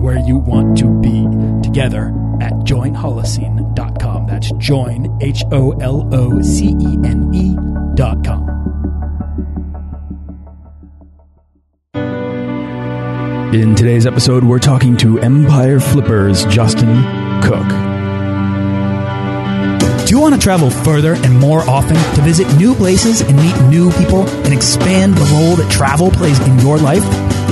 where you want to be together at joinholocene.com. That's join, H O L O C E N E.com. In today's episode, we're talking to Empire Flippers Justin Cooke. Do you want to travel further and more often to visit new places and meet new people and expand the role that travel plays in your life?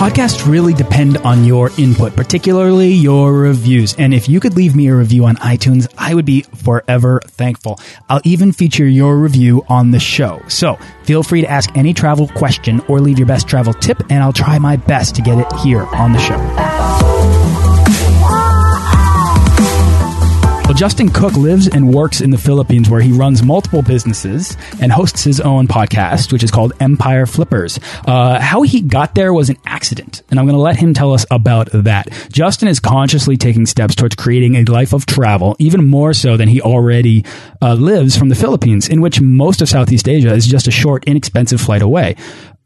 Podcasts really depend on your input, particularly your reviews. And if you could leave me a review on iTunes, I would be forever thankful. I'll even feature your review on the show. So feel free to ask any travel question or leave your best travel tip, and I'll try my best to get it here on the show. Well, Justin Cooke lives and works in the Philippines where he runs multiple businesses and hosts his own podcast, which is called Empire Flippers. Uh, how he got there was an accident, and I'm going to let him tell us about that. Justin is consciously taking steps towards creating a life of travel, even more so than he already uh, lives from the Philippines, in which most of Southeast Asia is just a short, inexpensive flight away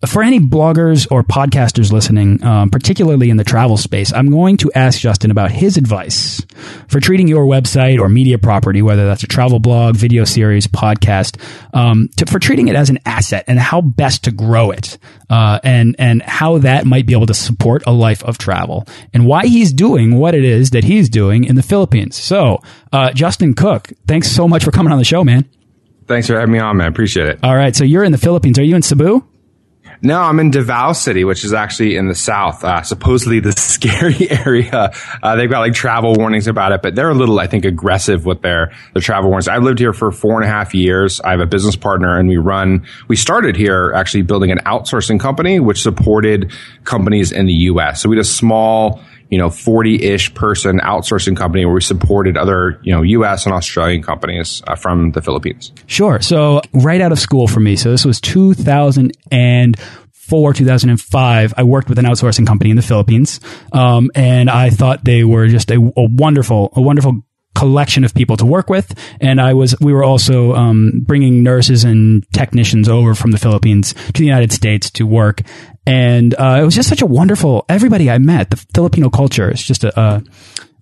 for any bloggers or podcasters listening, um, particularly in the travel space, I'm going to ask Justin about his advice for treating your website or media property, whether that's a travel blog, video series, podcast, um, to, for treating it as an asset and how best to grow it, uh, and and how that might be able to support a life of travel, and why he's doing what it is that he's doing in the Philippines. So, uh, Justin Cooke, thanks so much for coming on the show, man. Thanks for having me on, man. Appreciate it. All right, so you're in the Philippines. Are you in Cebu? No, I'm in Davao City, which is actually in the south, uh, supposedly the scary area. Uh, they've got like travel warnings about it, but they're a little, I think, aggressive with their, their travel warnings. I've lived here for four and a half years. I have a business partner and we run, we started here actually building an outsourcing company, which supported companies in the U.S. So we had a small, you know, 40-ish person outsourcing company where we supported other, you know, U.S. and Australian companies uh, from the Philippines. Sure. So right out of school for me. So this was 2004, 2005. I worked with an outsourcing company in the Philippines. Um, and I thought they were just a, a wonderful, a wonderful collection of people to work with. And I was, we were also um, bringing nurses and technicians over from the Philippines to the United States to work. And uh, it was just such a wonderful, everybody I met, the Filipino culture is just a, a,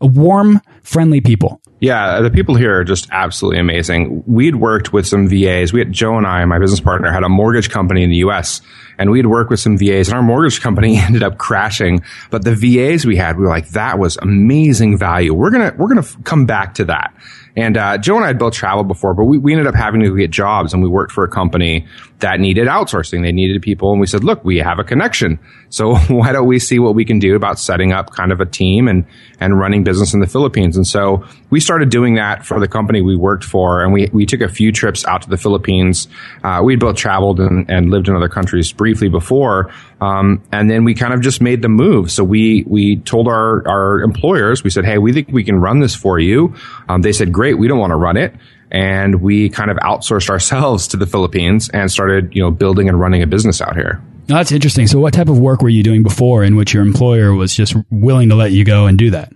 a warm, friendly people. Yeah, the people here are just absolutely amazing. We'd worked with some VAs. We had Joe and I, my business partner, had a mortgage company in the US and we'd worked with some VAs and our mortgage company ended up crashing. But the VAs we had, we were like, that was amazing value. We're going to, we're going to come back to that. And uh, Joe and I had both traveled before, but we, we ended up having to get jobs and we worked for a company that needed outsourcing. They needed people. And we said, look, we have a connection. So why don't we see what we can do about setting up kind of a team and, and running business in the Philippines? And so we started doing that for the company we worked for. And we, we took a few trips out to the Philippines. Uh, we'd both traveled and, and lived in other countries briefly before. Um, and then we kind of just made the move. So we, we told our, our employers, we said, Hey, we think we can run this for you. Um, they said, great. We don't want to run it. And we kind of outsourced ourselves to the Philippines and started, you know, building and running a business out here. Oh, that's interesting. So what type of work were you doing before in which your employer was just willing to let you go and do that?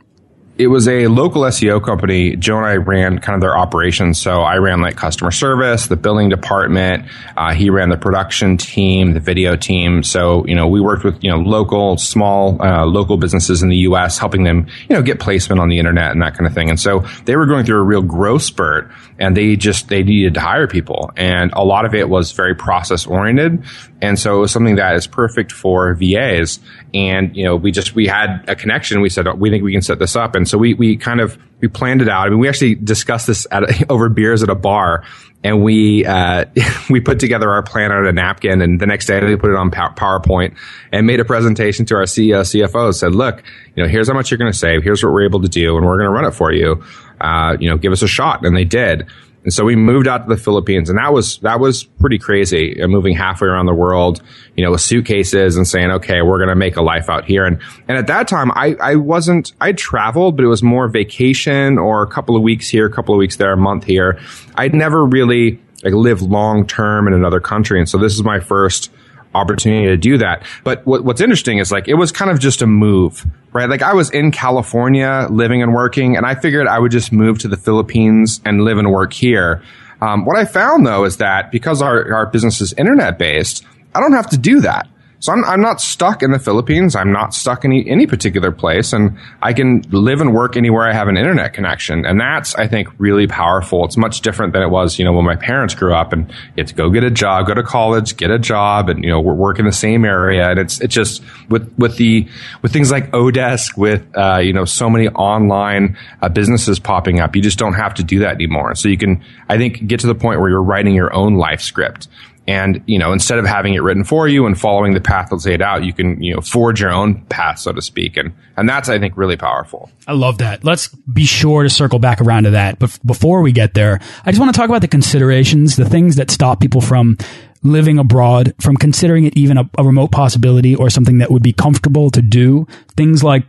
It was a local SEO company. Joe and I ran kind of their operations. So I ran like customer service, the billing department. Uh, he ran the production team, the video team. So, you know, we worked with, you know, local, small, uh, local businesses in the U.S., helping them, you know, get placement on the internet and that kind of thing. And so they were going through a real growth spurt and they just, they needed to hire people. And a lot of it was very process oriented. And so it was something that is perfect for VAs. And, you know, we just, we had a connection. We said, we think we can set this up. And And so we, we kind of, we planned it out. I mean, we actually discussed this at over beers at a bar and we, uh, we put together our plan on a napkin and the next day we put it on PowerPoint and made a presentation to our CEO, CFO, said, look, you know, here's how much you're going to save. Here's what we're able to do and we're going to run it for you. Uh, you know, give us a shot. And they did. And so we moved out to the Philippines and that was, that was pretty crazy. Uh, moving halfway around the world, you know, with suitcases and saying, okay, we're going to make a life out here. And, and at that time, I, I wasn't, I traveled, but it was more vacation or a couple of weeks here, a couple of weeks there, a month here. I'd never really like lived long term in another country. And so this is my first opportunity to do that. But what, what's interesting is like, it was kind of just a move, right? Like I was in California living and working and I figured I would just move to the Philippines and live and work here. Um, what I found though is that because our, our business is internet based, I don't have to do that. So I'm, I'm not stuck in the Philippines. I'm not stuck in any, any particular place and I can live and work anywhere I have an internet connection. And that's, I think, really powerful. It's much different than it was, you know, when my parents grew up and you have to go get a job, go to college, get a job and, you know, work in the same area. And it's, it's just with, with the, with things like Odesk, with, uh, you know, so many online uh, businesses popping up, you just don't have to do that anymore. So you can, I think, get to the point where you're writing your own life script. And, you know, instead of having it written for you and following the path that's laid out, you can, you know, forge your own path, so to speak. And, and that's, I think, really powerful. I love that. Let's be sure to circle back around to that. But before we get there, I just want to talk about the considerations, the things that stop people from living abroad, from considering it even a, a remote possibility or something that would be comfortable to do. Things like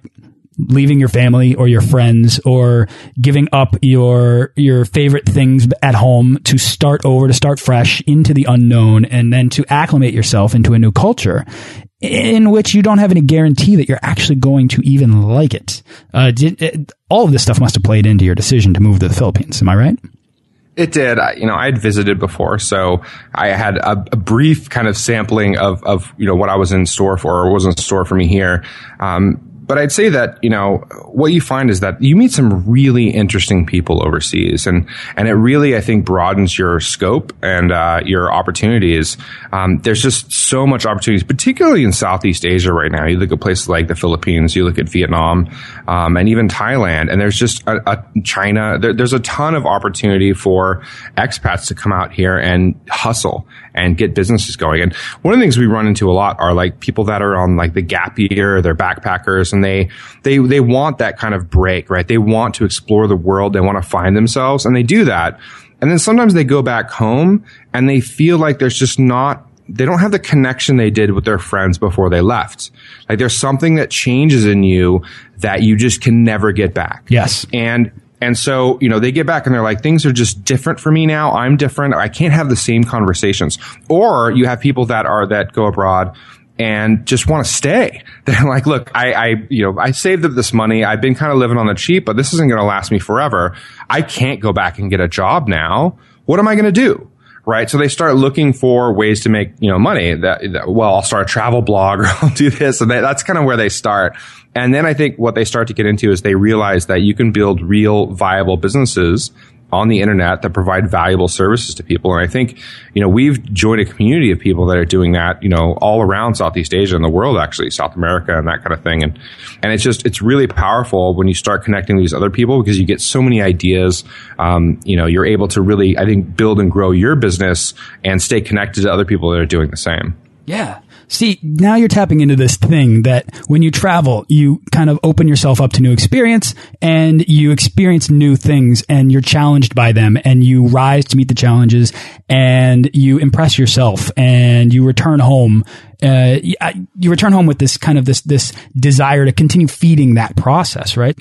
leaving your family or your friends or giving up your your favorite things at home to start over to start fresh into the unknown and then to acclimate yourself into a new culture in which you don't have any guarantee that you're actually going to even like it. Uh, did, it all of this stuff must have played into your decision to move to the Philippines. Am I right? It did. I, you know, I'd visited before, so I had a, a, brief kind of sampling of, of, you know, what I was in store for or was in store for me here. Um, but I'd say that, you know, what you find is that you meet some really interesting people overseas and, and it really, I think, broadens your scope and, uh, your opportunities. Um, there's just so much opportunities, particularly in Southeast Asia right now. You look at places like the Philippines, you look at Vietnam, um, and even Thailand, and there's just a, a China, there, there's a ton of opportunity for expats to come out here and hustle and get businesses going. And one of the things we run into a lot are like people that are on like the gap year, they're backpackers and they, they, they want that kind of break, right? They want to explore the world. They want to find themselves and they do that. And then sometimes they go back home and they feel like there's just not they don't have the connection they did with their friends before they left. Like there's something that changes in you that you just can never get back. Yes. And and so, you know, they get back and they're like, things are just different for me now. I'm different. I can't have the same conversations. Or you have people that are, that go abroad and just want to stay. They're like, look, I, I, you know, I saved up this money. I've been kind of living on the cheap, but this isn't going to last me forever. I can't go back and get a job now. What am I going to do? right? So they start looking for ways to make, you know, money that, that well, I'll start a travel blog or I'll do this. And they, that's kind of where they start. And then I think what they start to get into is they realize that you can build real viable businesses on the internet that provide valuable services to people. And I think, you know, we've joined a community of people that are doing that, you know, all around Southeast Asia and the world, actually, South America and that kind of thing. And, and it's just, it's really powerful when you start connecting these other people because you get so many ideas. Um, you know, you're able to really, I think, build and grow your business and stay connected to other people that are doing the same. Yeah. See, now you're tapping into this thing that when you travel, you kind of open yourself up to new experience and you experience new things and you're challenged by them and you rise to meet the challenges and you impress yourself and you return home. Uh, you return home with this kind of this, this desire to continue feeding that process, right?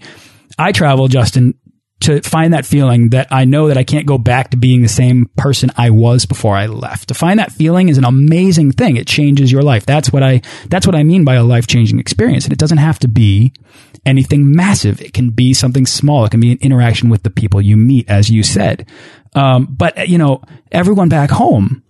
I travel, Justin, to find that feeling that I know that I can't go back to being the same person I was before I left. To find that feeling is an amazing thing. It changes your life. That's what I, that's what I mean by a life changing experience. And it doesn't have to be anything massive. It can be something small. It can be an interaction with the people you meet, as you said. Um, but, you know, everyone back home,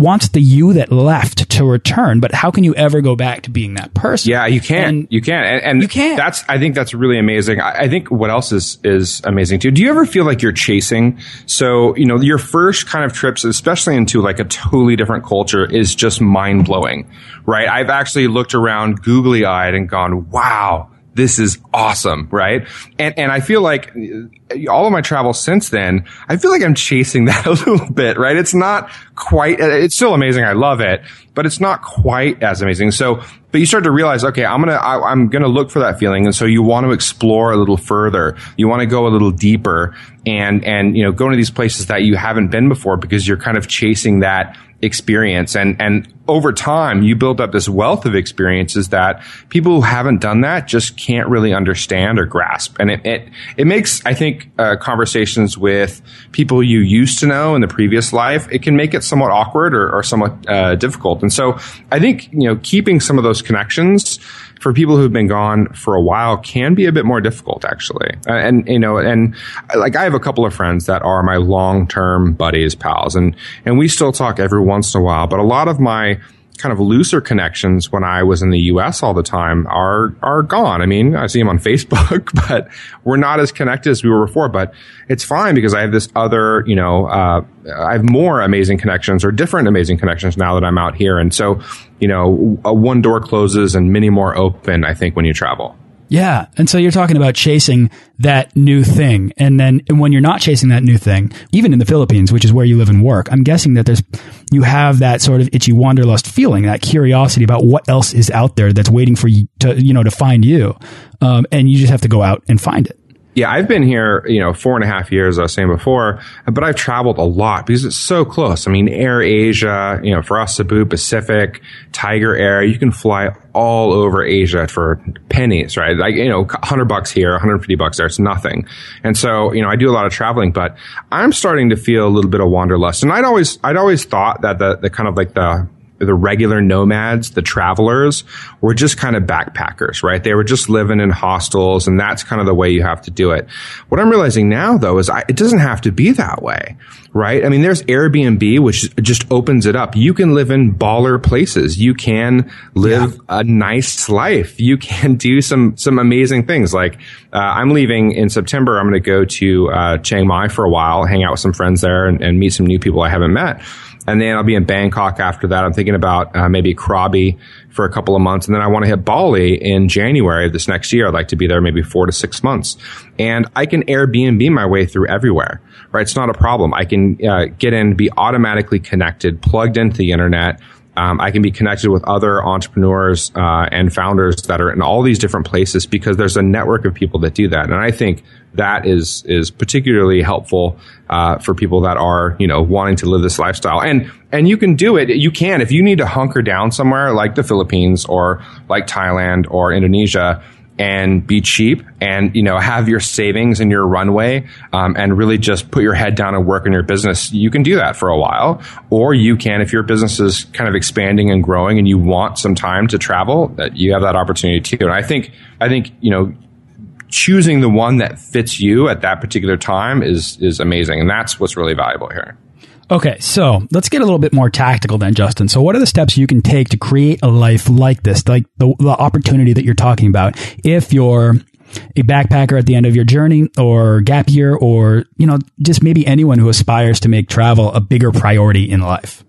wants the you that left to return, but how can you ever go back to being that person? Yeah, you can't. And you can't. And, and, you can't. That's, I think that's really amazing. I, I, think what else is, is amazing too. Do you ever feel like you're chasing? So, you know, your first kind of trips, especially into like a totally different culture is just mind blowing, right? I've actually looked around googly eyed and gone, wow, this is awesome, right? And and I feel like uh, all of my travels since then, I feel like I'm chasing that a little bit, right? It's not quite. Uh, it's still amazing. I love it, but it's not quite as amazing. So, but you start to realize, okay, I'm gonna I, I'm gonna look for that feeling, and so you want to explore a little further. You want to go a little deeper, and and you know go to these places that you haven't been before because you're kind of chasing that experience and and over time you build up this wealth of experiences that people who haven't done that just can't really understand or grasp. And it it, it makes i think uh, conversations with people you used to know in the previous life it can make it somewhat awkward or, or somewhat uh, difficult. And so i think you know keeping some of those connections for people who've been gone for a while can be a bit more difficult actually. Uh, and, you know, and like I have a couple of friends that are my long-term buddies, pals, and, and we still talk every once in a while, but a lot of my, kind of looser connections when I was in the US all the time are, are gone. I mean, I see them on Facebook, but we're not as connected as we were before, but it's fine because I have this other, you know, uh, I have more amazing connections or different amazing connections now that I'm out here. And so, you know, one door closes and many more open, I think, when you travel. Yeah. And so you're talking about chasing that new thing. And then and when you're not chasing that new thing, even in the Philippines, which is where you live and work, I'm guessing that there's, you have that sort of itchy wanderlust feeling, that curiosity about what else is out there that's waiting for you to, you know, to find you. Um, and you just have to go out and find it. Yeah, I've been here, you know, four and a half years, I was saying before, but I've traveled a lot because it's so close. I mean, Air Asia, you know, for us, Cebu Pacific, Tiger Air, you can fly all over Asia for pennies, right? Like, you know, 100 bucks here, 150 bucks there, it's nothing. And so, you know, I do a lot of traveling, but I'm starting to feel a little bit of wanderlust. And I'd always, I'd always thought that the, the kind of like the, the regular nomads, the travelers, were just kind of backpackers, right? They were just living in hostels, and that's kind of the way you have to do it. What I'm realizing now, though, is I, it doesn't have to be that way, right? I mean, there's Airbnb, which just opens it up. You can live in baller places. You can live yeah. a nice life. You can do some some amazing things. Like uh, I'm leaving in September. I'm going to go to uh, Chiang Mai for a while, hang out with some friends there, and, and meet some new people I haven't met. And then I'll be in Bangkok after that. I'm thinking about uh, maybe Krabi for a couple of months. And then I want to hit Bali in January of this next year. I'd like to be there maybe four to six months. And I can Airbnb my way through everywhere, right? It's not a problem. I can uh, get in, be automatically connected, plugged into the internet. Um, I can be connected with other entrepreneurs uh, and founders that are in all these different places because there's a network of people that do that. And I think that is is particularly helpful uh, for people that are you know wanting to live this lifestyle. And and you can do it. You can if you need to hunker down somewhere like the Philippines or like Thailand or Indonesia and be cheap and you know have your savings and your runway um, and really just put your head down and work in your business you can do that for a while. Or you can if your business is kind of expanding and growing and you want some time to travel that you have that opportunity too. And i think i think you know choosing the one that fits you at that particular time is is amazing, and that's what's really valuable here. Okay, so let's get a little bit more tactical then, Justin. So, what are the steps you can take to create a life like this, like the, the opportunity that you're talking about? If you're a backpacker at the end of your journey or gap year or, you know, just maybe anyone who aspires to make travel a bigger priority in life?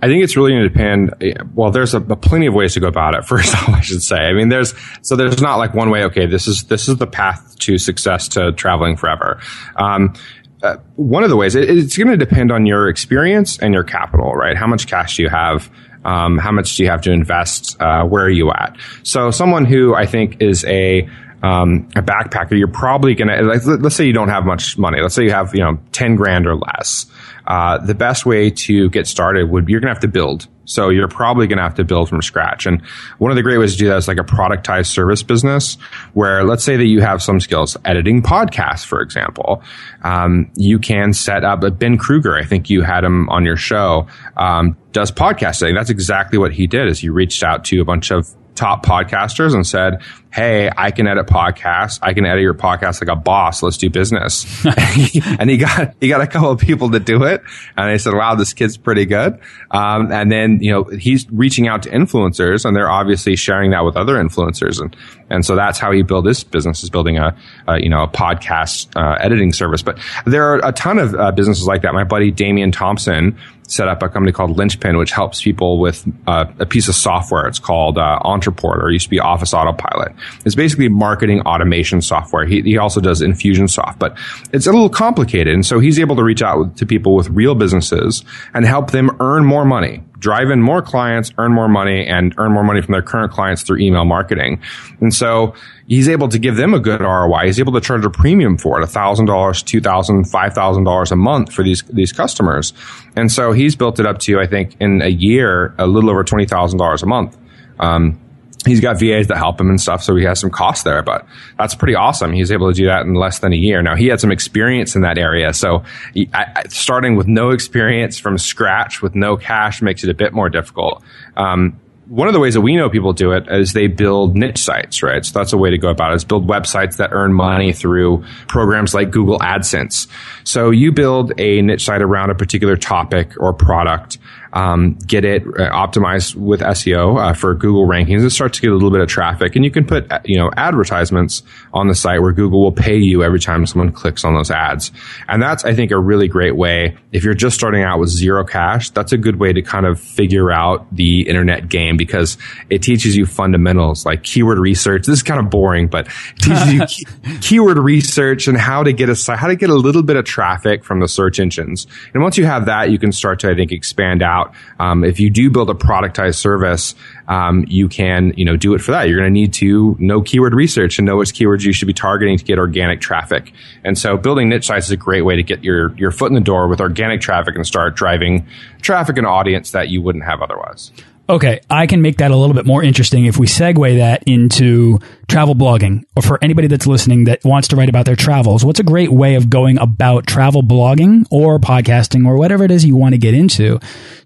I think it's really going to depend. Well, there's a, a, plenty of ways to go about it. First off, I should say. I mean, there's so there's not like one way. Okay, this is this is the path to success to traveling forever. Um, uh, one of the ways it, it's going to depend on your experience and your capital, right? How much cash do you have? Um, how much do you have to invest? Uh, where are you at? So, someone who I think is a um, a backpacker, you're probably gonna like, let's say you don't have much money. Let's say you have you know ten grand or less uh, the best way to get started would be you're going to have to build. So you're probably going to have to build from scratch. And one of the great ways to do that is like a productized service business where let's say that you have some skills editing podcasts, for example. Um, you can set up a Ben Krueger. I think you had him on your show. Um, does podcasting. That's exactly what he did is he reached out to a bunch of top podcasters and said, Hey, I can edit podcasts. I can edit your podcast like a boss. Let's do business. and, he, and, he, got, he got a couple of people to do it. And they said, wow, this kid's pretty good. Um, and then, you know, he's reaching out to influencers and they're obviously sharing that with other influencers. And, And so that's how he built his business is building a, a you know, a podcast uh, editing service. But there are a ton of uh, businesses like that. My buddy Damian Thompson set up a company called Linchpin, which helps people with uh, a piece of software. It's called uh, Ontraport, or used to be Office Autopilot. It's basically marketing automation software. He, he also does Infusionsoft, but it's a little complicated. And so he's able to reach out to people with real businesses and help them earn more money drive in more clients, earn more money, and earn more money from their current clients through email marketing. And so he's able to give them a good ROI. He's able to charge a premium for it, $1,000, $2,000, $5,000 a month for these, these customers. And so he's built it up to, I think, in a year, a little over $20,000 a month. Um, he's got VAs that help him and stuff, so he has some cost there. But that's pretty awesome. He's able to do that in less than a year. Now he had some experience in that area, so he, I, starting with no experience from scratch with no cash makes it a bit more difficult. Um, one of the ways that we know people do it is they build niche sites, right? So that's a way to go about it is build websites that earn money through programs like Google AdSense. So you build a niche site around a particular topic or product um, get it uh, optimized with SEO uh, for Google rankings. It starts to get a little bit of traffic, and you can put uh, you know advertisements on the site where Google will pay you every time someone clicks on those ads. And that's I think a really great way if you're just starting out with zero cash. That's a good way to kind of figure out the internet game because it teaches you fundamentals like keyword research. This is kind of boring, but it teaches you key- keyword research and how to get a site, how to get a little bit of traffic from the search engines. And once you have that, you can start to I think expand out Um, if you do build a productized service, um, you can you know do it for that. You're going to need to know keyword research and know which keywords you should be targeting to get organic traffic. And so, building niche sites is a great way to get your your foot in the door with organic traffic and start driving traffic and audience that you wouldn't have otherwise. Okay, I can make that a little bit more interesting if we segue that into travel blogging, or for anybody that's listening that wants to write about their travels. What's a great way of going about travel blogging or podcasting or whatever it is you want to get into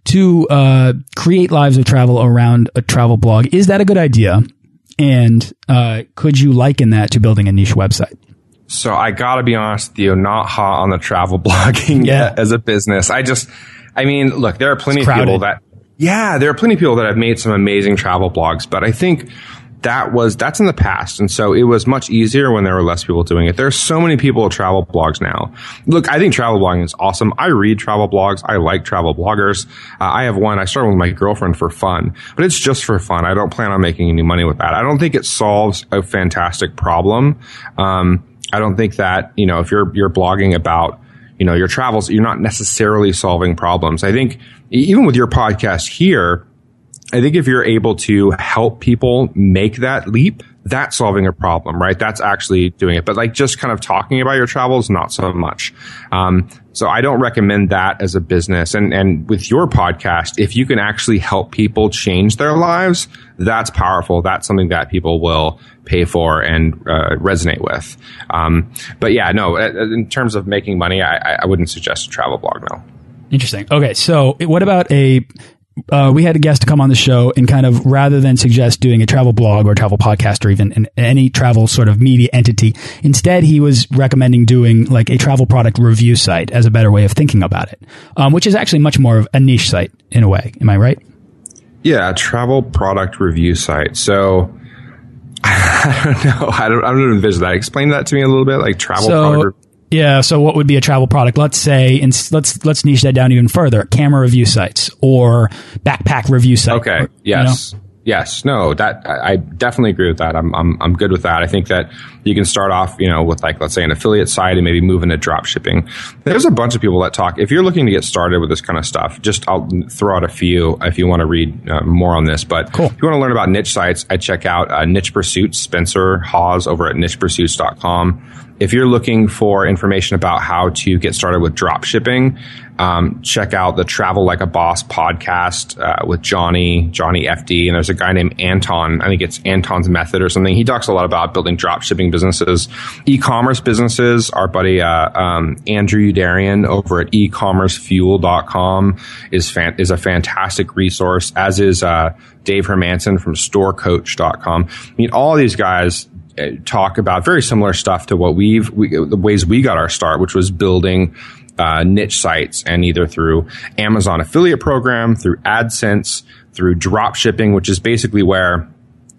to uh, create lives of travel around a travel blog? Is that a good idea? And uh, could you liken that to building a niche website? So I got to be honest with you, not hot on the travel blogging yeah. as a business. I just, I mean, look, there are plenty of people that yeah, there are plenty of people that have made some amazing travel blogs, but I think that was that's in the past. And so it was much easier when there were less people doing it. There's so many people travel blogs now. Look i think travel blogging is awesome. I read travel blogs. I like travel bloggers. Uh, i have one. I started with my girlfriend for fun but it's just for fun. I don't plan on making any money with that. I don't think it solves a fantastic problem. Um, i don't think that you know if you're you're blogging about you know your travels you're not necessarily solving problems i think even with your podcast here, I think if you're able to help people make that leap, that's solving a problem, right? That's actually doing it. But like just kind of talking about your travels, not so much. Um, so I don't recommend that as a business. And, and with your podcast, if you can actually help people change their lives, that's powerful. That's something that people will pay for and uh, resonate with. Um, but yeah, no, uh, in terms of making money, I, I wouldn't suggest a travel blog, no. Interesting. Okay, so what about a uh, we had a guest to come on the show and kind of rather than suggest doing a travel blog or travel podcast or even an, any travel sort of media entity, instead he was recommending doing like a travel product review site as a better way of thinking about it, um, which is actually much more of a niche site in a way. Am I right? Yeah, travel product review site. So I don't know. I don't. I don't envision that. Explain that to me a little bit. Like travel so, product. Yeah. So what would be a travel product? Let's say, and let's let's niche that down even further. Camera review sites or backpack review sites. Okay. Or, yes. You know? Yes, no, that I definitely agree with that. I'm, I'm I'm good with that. I think that you can start off, you know, with like let's say an affiliate site and maybe move into drop shipping. There's a bunch of people that talk. If you're looking to get started with this kind of stuff, just I'll throw out a few if you want to read uh, more on this. But cool. if you want to learn about niche sites, I check out uh, Niche Pursuits. Spencer Haws over at nichepursuits.com if you're looking for information about how to get started with drop shipping, um, check out the Travel Like a Boss podcast uh, with Johnny, Johnny FD. And there's a guy named Anton. I think it's Anton's Method or something. He talks a lot about building drop shipping businesses, e commerce businesses. Our buddy uh, um, Andrew Youderian over at ecommercefuel.com is, fan- is a fantastic resource, as is uh, Dave Hermansen from storecoach.com. I mean, all these guys talk about very similar stuff to what we've we, the ways we got our start, which was building uh, niche sites and either through Amazon affiliate program, through AdSense, through drop shipping, which is basically where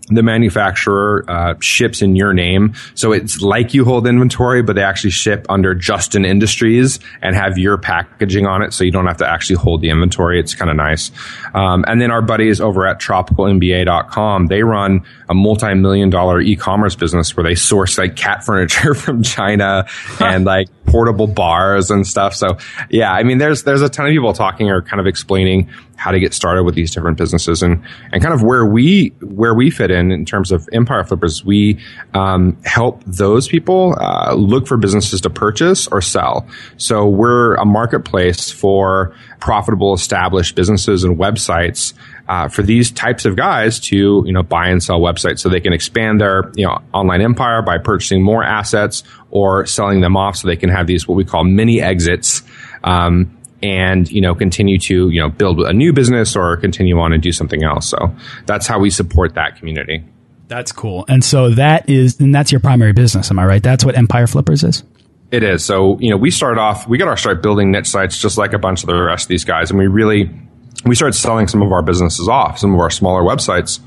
the manufacturer uh, ships in your name. So it's like you hold inventory, but they actually ship under Justin Industries and have your packaging on it. So you don't have to actually hold the inventory. It's kind of nice. Um, and then our buddies over at tropicalmba.com, they run a multi-million dollar e-commerce business where they source like cat furniture from China and like portable bars and stuff. So yeah, I mean, there's, there's a ton of people talking or kind of explaining how to get started with these different businesses and, and kind of where we, where we fit in in terms of Empire Flippers. We, um, help those people, uh, look for businesses to purchase or sell. So we're a marketplace for profitable established businesses and websites uh, for these types of guys to you know buy and sell websites so they can expand their you know online empire by purchasing more assets or selling them off so they can have these what we call mini exits um, and you know continue to you know build a new business or continue on and do something else so that's how we support that community that's cool and so that is and that's your primary business am i right that's what empire flippers is it is. So, you know, we started off, we got our start building niche sites just like a bunch of the rest of these guys. And we really, we started selling some of our businesses off, some of our smaller websites.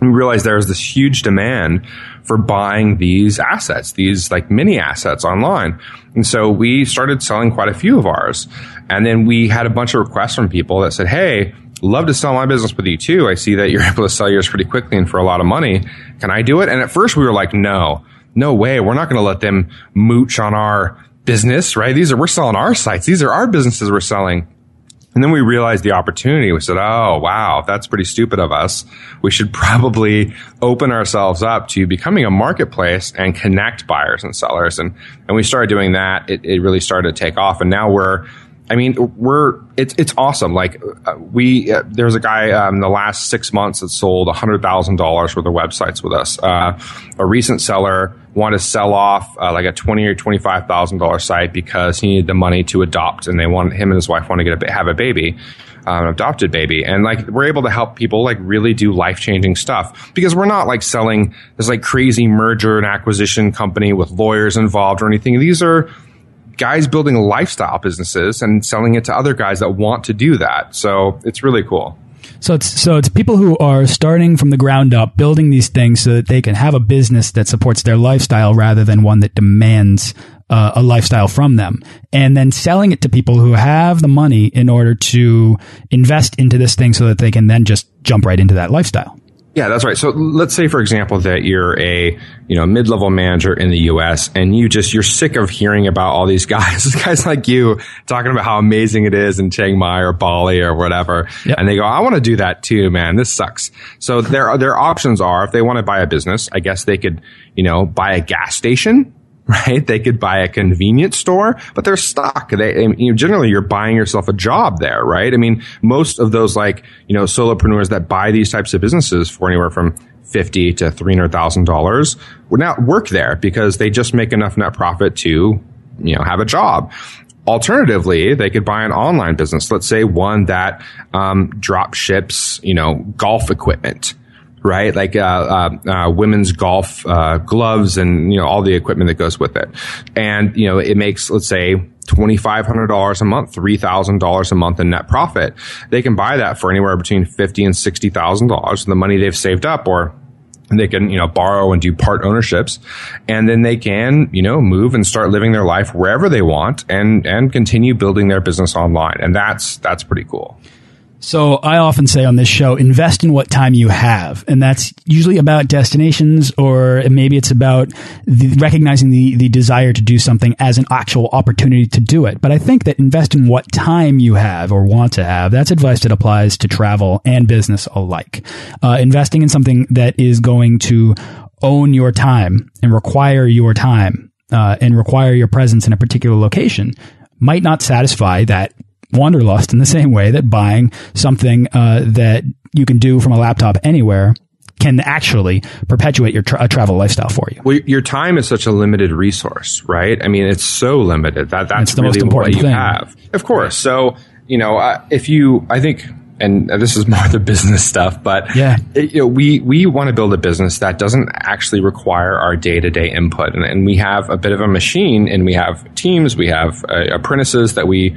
We realized there was this huge demand for buying these assets, these like mini assets online. And so we started selling quite a few of ours. And then we had a bunch of requests from people that said, Hey, love to sell my business with you too. I see that you're able to sell yours pretty quickly and for a lot of money. Can I do it? And at first we were like, no no way. We're not going to let them mooch on our business, right? These are, we're selling our sites. These are our businesses we're selling. And then we realized the opportunity. We said, Oh, wow, that's pretty stupid of us. We should probably open ourselves up to becoming a marketplace and connect buyers and sellers. And, and we started doing that. It, it really started to take off. And now we're, I mean, we're it's it's awesome. Like uh, we, uh, there's a guy um, in the last six months that sold hundred thousand dollars worth of websites with us. Uh, a recent seller wanted to sell off uh, like a twenty or twenty five thousand dollar site because he needed the money to adopt, and they wanted him and his wife want to get a have a baby. Um, adopted baby and like we're able to help people like really do life changing stuff because we're not like selling this like crazy merger and acquisition company with lawyers involved or anything these are guys building lifestyle businesses and selling it to other guys that want to do that. So it's really cool. So it's so it's people who are starting from the ground up, building these things so that they can have a business that supports their lifestyle rather than one that demands uh, a lifestyle from them, and then selling it to people who have the money in order to invest into this thing so that they can then just jump right into that lifestyle. Yeah, that's right. So let's say, for example, that you're a you know mid-level manager in the U.S. and you just you're sick of hearing about all these guys, guys like you talking about how amazing it is in Chiang Mai or Bali or whatever, yep. and they go, "I want to do that too, man. This sucks." So their their options are, if they want to buy a business, I guess they could you know buy a gas station right? They could buy a convenience store, but they're stuck. They, you know, generally you're buying yourself a job there, right? I mean, most of those like, you know, solopreneurs that buy these types of businesses for anywhere from fifty to three hundred thousand dollars would not work there because they just make enough net profit to, you know, have a job. Alternatively, they could buy an online business. Let's say one that um, drop ships, you know, golf equipment right? Like uh, uh, uh, women's golf uh, gloves and you know all the equipment that goes with it. And you know it makes let's say twenty five hundred dollars a month, three thousand dollars a month in net profit. They can buy that for anywhere between fifty and sixty thousand dollars, the money they've saved up, or they can you know borrow and do part ownerships and then they can you know move and start living their life wherever they want and and continue building their business online and that's that's pretty cool so I often say on this show, invest in what time you have. And that's usually about destinations or maybe it's about the, recognizing the, the desire to do something as an actual opportunity to do it. But I think that invest in what time you have or want to have. That's advice that applies to travel and business alike. Uh, investing in something that is going to own your time and require your time uh, and require your presence in a particular location might not satisfy that wanderlust in the same way that buying something uh, that you can do from a laptop anywhere can actually perpetuate your tra travel lifestyle for you. Well, your time is such a limited resource, right? I mean, it's so limited that that's the really most important what you thing. have. Of course. So, you know, uh, if you, I think, and this is more the business stuff, but yeah, it, you know, we we want to build a business that doesn't actually require our day to day input, and, and, we have a bit of a machine, and we have teams, we have uh, apprentices that we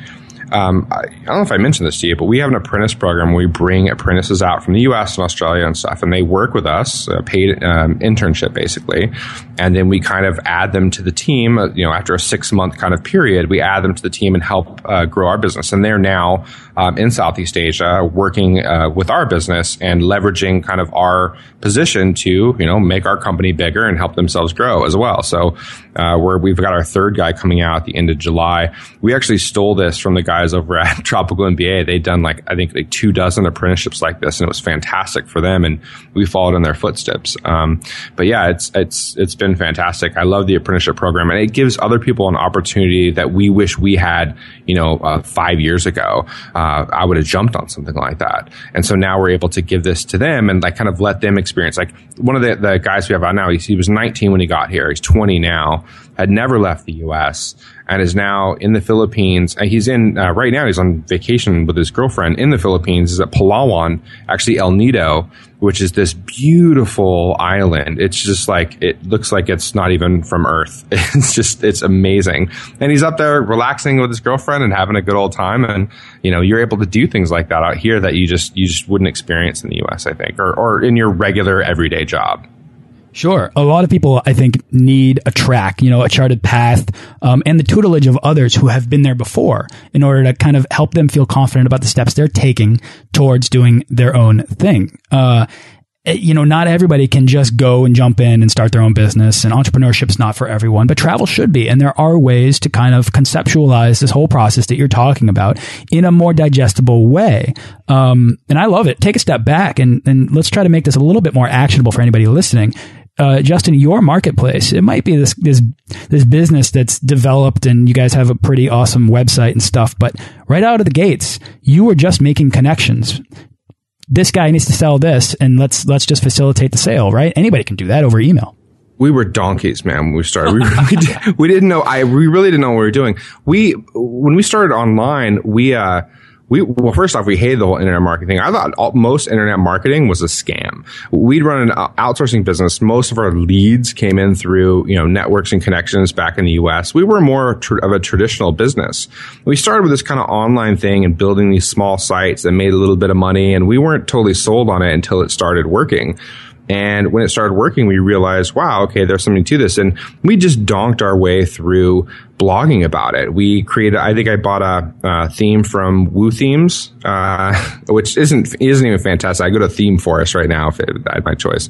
um, I, I, don't know if I mentioned this to you, but we have an apprentice program. Where we bring apprentices out from the U.S. and Australia and stuff, and they work with us, a paid um, internship basically, and then we kind of add them to the team. Uh, you know, after a six month kind of period, we add them to the team and help uh, grow our business. And they're now um, in Southeast Asia working uh, with our business and leveraging kind of our position to you know make our company bigger and help themselves grow as well. So uh, where we've got our third guy coming out at the end of July. We actually stole this from the guys over at Tropical MBA. They'd done like I think like two dozen apprenticeships like this, and it was fantastic for them, and we followed in their footsteps. Um, but yeah, it's it's it's been fantastic. I love the apprenticeship program, and it gives other people an opportunity that we wish we had. You know, uh, five years ago, uh, I would have jumped on something like that, and so now we're able to give this to them and like kind of let them experience. Like one of the, the guys we have out now, he, he was 19 when he got here. He's 20 now had never left the U.S. and is now in the Philippines. Uh, he's in uh, right now. He's on vacation with his girlfriend in the Philippines. Is at Palawan, actually El Nido, which is this beautiful island. It's just like it looks like it's not even from Earth. It's just it's amazing. And he's up there relaxing with his girlfriend and having a good old time. And you know you're able to do things like that out here that you just you just wouldn't experience in the U.S. I think, or or in your regular everyday job. Sure. A lot of people, I think, need a track, you know, a charted path, um, and the tutelage of others who have been there before in order to kind of help them feel confident about the steps they're taking towards doing their own thing. Uh, eh, you know, not everybody can just go and jump in and start their own business, and entrepreneurship is not for everyone, but travel should be. And there are ways to kind of conceptualize this whole process that you're talking about in a more digestible way. Um, and I love it. Take a step back and, and let's try to make this a little bit more actionable for anybody listening uh, Justin, your marketplace, it might be this, this, this business that's developed and you guys have a pretty awesome website and stuff, but right out of the gates, you were just making connections. This guy needs to sell this and let's, let's just facilitate the sale, right? Anybody can do that over email we were donkeys, man. When we started, we, really did, we didn't know. I we really didn't know what we were doing. We when we started online, we uh, we well first off we hated the whole internet marketing. I thought all, most internet marketing was a scam. We'd run an outsourcing business. Most of our leads came in through you know networks and connections back in the U.S. We were more tr- of a traditional business. We started with this kind of online thing and building these small sites that made a little bit of money, and we weren't totally sold on it until it started working. And when it started working, we realized, wow, okay, there's something to this. And we just donked our way through blogging about it. We created, I think I bought a, a theme from Woo Themes, uh, which isn't, isn't even fantastic. I go to Theme Forest right now if it, I had my choice.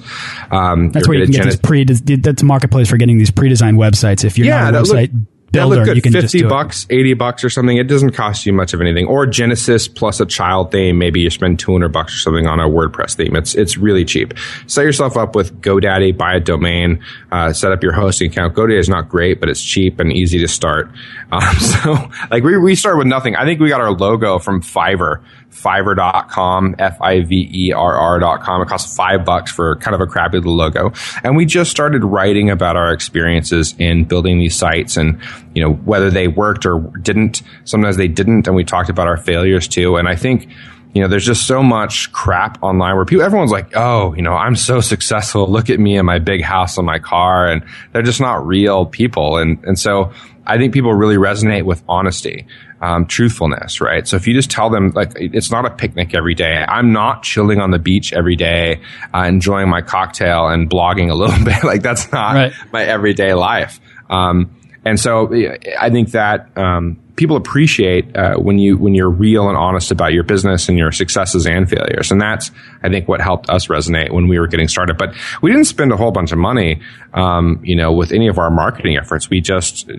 Um, that's where you can get these pre, that's a marketplace for getting these pre-designed websites. If you're yeah, not a website look, builder, look good. 50 bucks, 80 bucks or something. It doesn't cost you much of anything. Or Genesis plus a child theme. Maybe you spend 200 bucks or something on a WordPress theme. It's, it's really cheap. Set yourself up with GoDaddy, buy a domain, uh, set up your hosting account. GoDaddy is not great, but it's cheap and easy to start. Um, so like we, we started with nothing. I think we got our logo from Fiverr fiverr.com, F-I-V-E-R-R.com. It costs five bucks for kind of a crappy little logo. And we just started writing about our experiences in building these sites and, you know, whether they worked or didn't. Sometimes they didn't. And we talked about our failures too. And I think, you know, there's just so much crap online where people, everyone's like, oh, you know, I'm so successful. Look at me and my big house and my car. And they're just not real people. And, and so I think people really resonate with honesty um, truthfulness, right? So if you just tell them like it's not a picnic every day. I'm not chilling on the beach every day, uh, enjoying my cocktail and blogging a little bit. like that's not right. my everyday life. Um, and so I think that um, people appreciate uh, when you when you're real and honest about your business and your successes and failures, and that's I think what helped us resonate when we were getting started. But we didn't spend a whole bunch of money, um, you know, with any of our marketing efforts. We just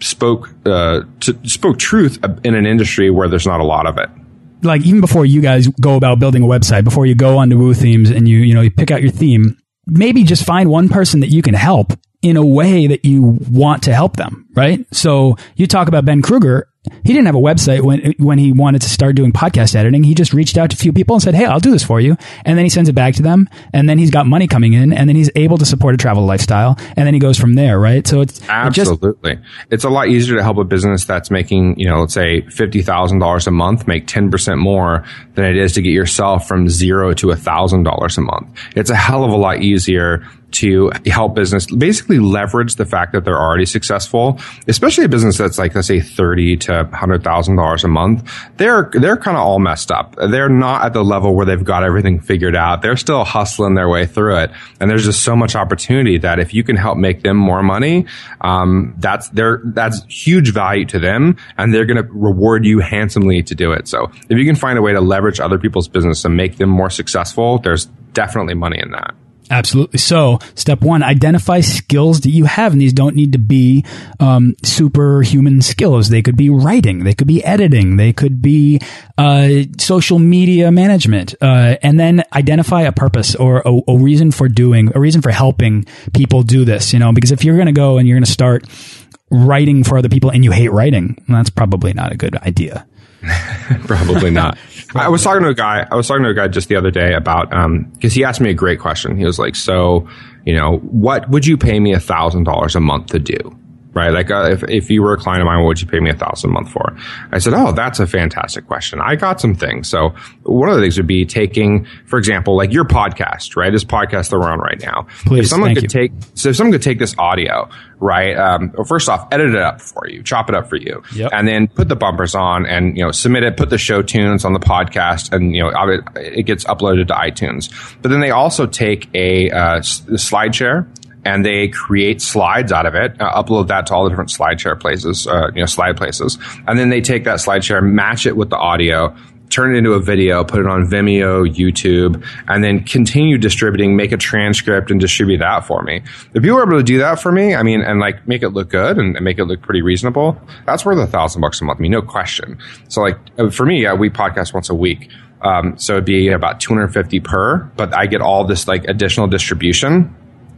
spoke uh, spoke truth in an industry where there's not a lot of it. Like even before you guys go about building a website, before you go onto Woo Themes and you you know you pick out your theme, maybe just find one person that you can help in a way that you want to help them, right? So you talk about Ben Krueger he didn't have a website when when he wanted to start doing podcast editing. He just reached out to a few people and said, "Hey, I'll do this for you." And then he sends it back to them, and then he's got money coming in, and then he's able to support a travel lifestyle, and then he goes from there, right? So it's absolutely. It just, it's a lot easier to help a business that's making, you know, let's say fifty thousand dollars a month, make ten percent more than it is to get yourself from zero to a thousand dollars a month. It's a hell of a lot easier to help business basically leverage the fact that they're already successful, especially a business that's like, let's say 30 to to hundred thousand dollars a month, they're they're kind of all messed up. They're not at the level where they've got everything figured out. They're still hustling their way through it, and there's just so much opportunity that if you can help make them more money, um, that's they're that's huge value to them, and they're going to reward you handsomely to do it. So if you can find a way to leverage other people's business and make them more successful, there's definitely money in that. Absolutely. So, step one, identify skills that you have, and these don't need to be um, superhuman skills. They could be writing, they could be editing, they could be uh, social media management, uh, and then identify a purpose or a, a, reason for doing, a reason for helping people do this. You know, because if you're going to go and you're going to start writing for other people and you hate writing, that's probably not a good idea. Probably not. I was talking to a guy. I was talking to a guy just the other day about um because he asked me a great question. He was like, "So, you know, what would you pay me a thousand dollars a month to do?" Right? Like uh, if, if you were a client of mine, what would you pay me a thousand a month for? I said, Oh, that's a fantastic question. I got some things. So one of the things would be taking, for example, like your podcast, right? This podcast that we're on right now. Please, if someone could you. take, so if someone could take this audio, right? Um, first off, edit it up for you, chop it up for you, yep. and then put the bumpers on and, you know, submit it, put the show tunes on the podcast and, you know, it gets uploaded to iTunes. But then they also take a, uh, SlideShare and they create slides out of it, uh, upload that to all the different SlideShare places, uh, you know, slide places, and then they take that SlideShare, match it with the audio, turn it into a video, put it on Vimeo, YouTube, and then continue distributing, make a transcript and distribute that for me. If you were able to do that for me, I mean, and like make it look good and make it look pretty reasonable, that's worth a thousand bucks a month. I mean, no question. So like uh, for me, we podcast once a week. Um, so it'd be about 250 per, but I get all this like additional distribution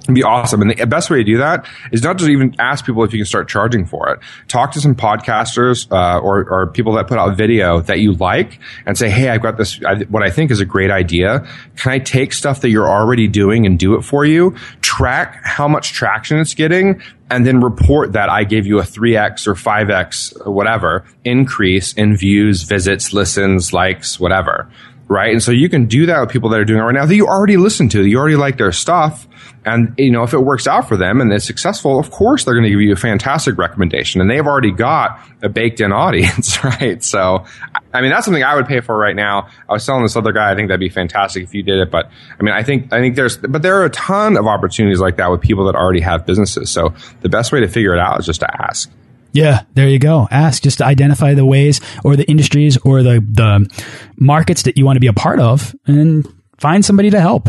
be awesome. And the best way to do that is not to even ask people if you can start charging for it. Talk to some podcasters uh, or, or, people that put out video that you like and say, "Hey, I've got this. what I think is a great idea. Can I take stuff that you're already doing and do it for you? Track how much traction it's getting." And then report that I gave you a 3x or 5x, or whatever, increase in views, visits, listens, likes, whatever right? And so you can do that with people that are doing it right now that you already listen to, you already like their stuff. And, you know, if it works out for them and it's successful, of course they're going to give you a fantastic recommendation and they've already got a baked in audience, right? So, I mean, that's something I would pay for right now. I was telling this other guy, I think that'd be fantastic if you did it. But I mean, I think, I think there's, but there are a ton of opportunities like that with people that already have businesses. So the best way to figure it out is just to ask. Yeah, there you go. Ask just to identify the ways or the industries or the the markets that you want to be a part of, and find somebody to help.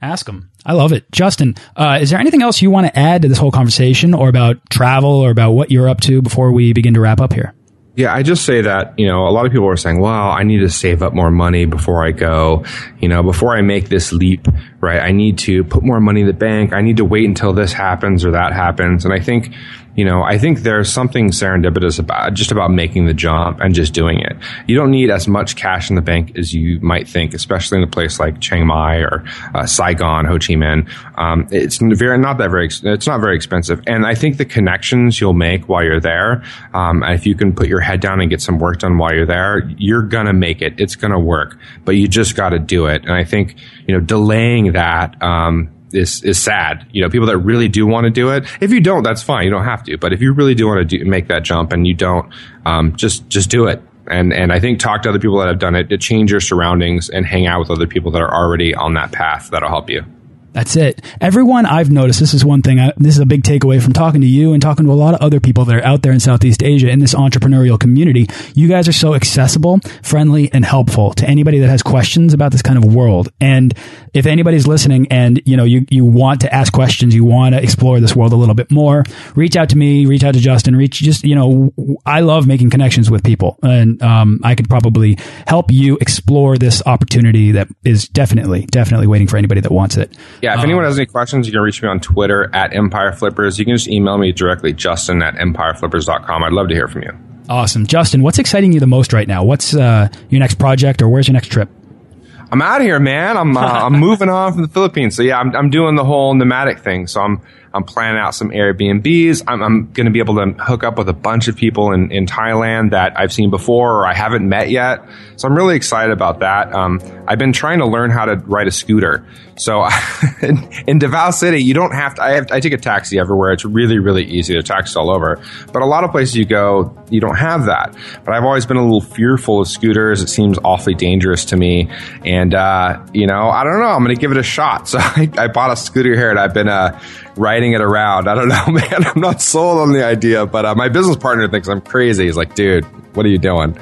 Ask them. I love it, Justin. Uh, is there anything else you want to add to this whole conversation, or about travel, or about what you're up to before we begin to wrap up here? Yeah, I just say that, you know, a lot of people are saying, well, I need to save up more money before I go, you know, before I make this leap, right? I need to put more money in the bank. I need to wait until this happens or that happens. And I think, you know, I think there's something serendipitous about just about making the jump and just doing it. You don't need as much cash in the bank as you might think, especially in a place like Chiang Mai or uh, Saigon, Ho Chi Minh. Um, it's very not that very it's not very expensive, and I think the connections you'll make while you're there, um, and if you can put your head down and get some work done while you're there, you're gonna make it. It's gonna work, but you just got to do it. And I think you know delaying that. Um, is is sad. You know, people that really do want to do it. If you don't, that's fine. You don't have to. But if you really do want to do, make that jump and you don't, um, just just do it. And and I think talk to other people that have done it. To change your surroundings and hang out with other people that are already on that path. That'll help you. That's it. Everyone I've noticed, this is one thing, I, this is a big takeaway from talking to you and talking to a lot of other people that are out there in Southeast Asia in this entrepreneurial community. You guys are so accessible, friendly, and helpful to anybody that has questions about this kind of world. And if anybody's listening and, you know, you, you want to ask questions, you want to explore this world a little bit more, reach out to me, reach out to Justin, reach just, you know, I love making connections with people and, um, I could probably help you explore this opportunity that is definitely, definitely waiting for anybody that wants it. Yeah, if um, anyone has any questions, you can reach me on Twitter at Empire Flippers. You can just email me directly, Justin at empireflippers.com. I'd love to hear from you. Awesome. Justin, what's exciting you the most right now? What's uh, your next project or where's your next trip? I'm out of here, man. I'm uh, I'm moving on from the Philippines. So yeah, I'm I'm doing the whole nomadic thing. So I'm I'm planning out some Airbnbs. I'm, I'm going to be able to hook up with a bunch of people in, in Thailand that I've seen before or I haven't met yet. So I'm really excited about that. Um, I've been trying to learn how to ride a scooter. So in, in Davao City, you don't have to. I, have, I take a taxi everywhere. It's really, really easy. Are taxis all over. But a lot of places you go, you don't have that. But I've always been a little fearful of scooters. It seems awfully dangerous to me. And, uh, you know, I don't know. I'm going to give it a shot. So I, I bought a scooter here and I've been uh, riding it around. I don't know, man. I'm not sold on the idea. But uh, my business partner thinks I'm crazy. He's like, dude, what are you doing?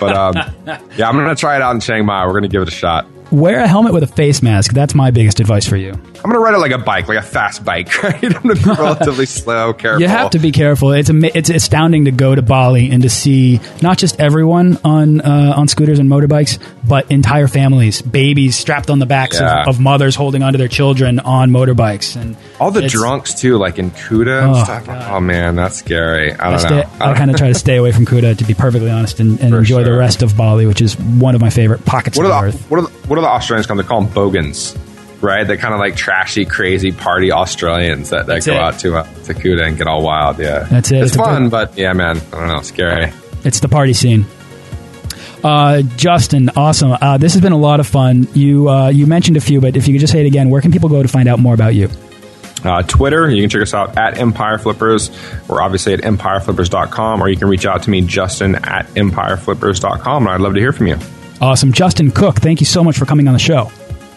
But um, yeah, I'm going to try it out in Chiang Mai. We're going to give it a shot. Wear a helmet with a face mask. That's my biggest advice for you. I'm going to ride it like a bike, like a fast bike, right? I'm to be relatively slow, careful. You have to be careful. It's a, it's astounding to go to Bali and to see not just everyone on uh, on scooters and motorbikes, but entire families, babies strapped on the backs Yeah. of, of mothers holding onto their children on motorbikes, and All the drunks too, like in Kuta Oh, stuff. God. Oh man, that's scary. I I, don't stay, know. I kind of try to stay away from Kuta, to be perfectly honest, and, and enjoy the rest of Bali, which is one of my favorite pockets what of are the the earth. what are the, what are the Australians called? They call them bogans, right? They're kind of like trashy, crazy party Australians that, that go it. out to uh, to and get all wild. Yeah, That's it. It's, It's fun, but yeah, man, I don't know, scary. It's the party scene. Uh, Justin, awesome. Uh, this has been a lot of fun. You uh, you mentioned a few, but if you could just say it again, where can people go to find out more about you? Uh, Twitter, you can check us out at Empire Flippers. We're obviously at empireflippers.com, or you can reach out to me, Justin at empireflippers.com, and I'd love to hear from you. Awesome, Justin Cooke. Thank you so much for coming on the show.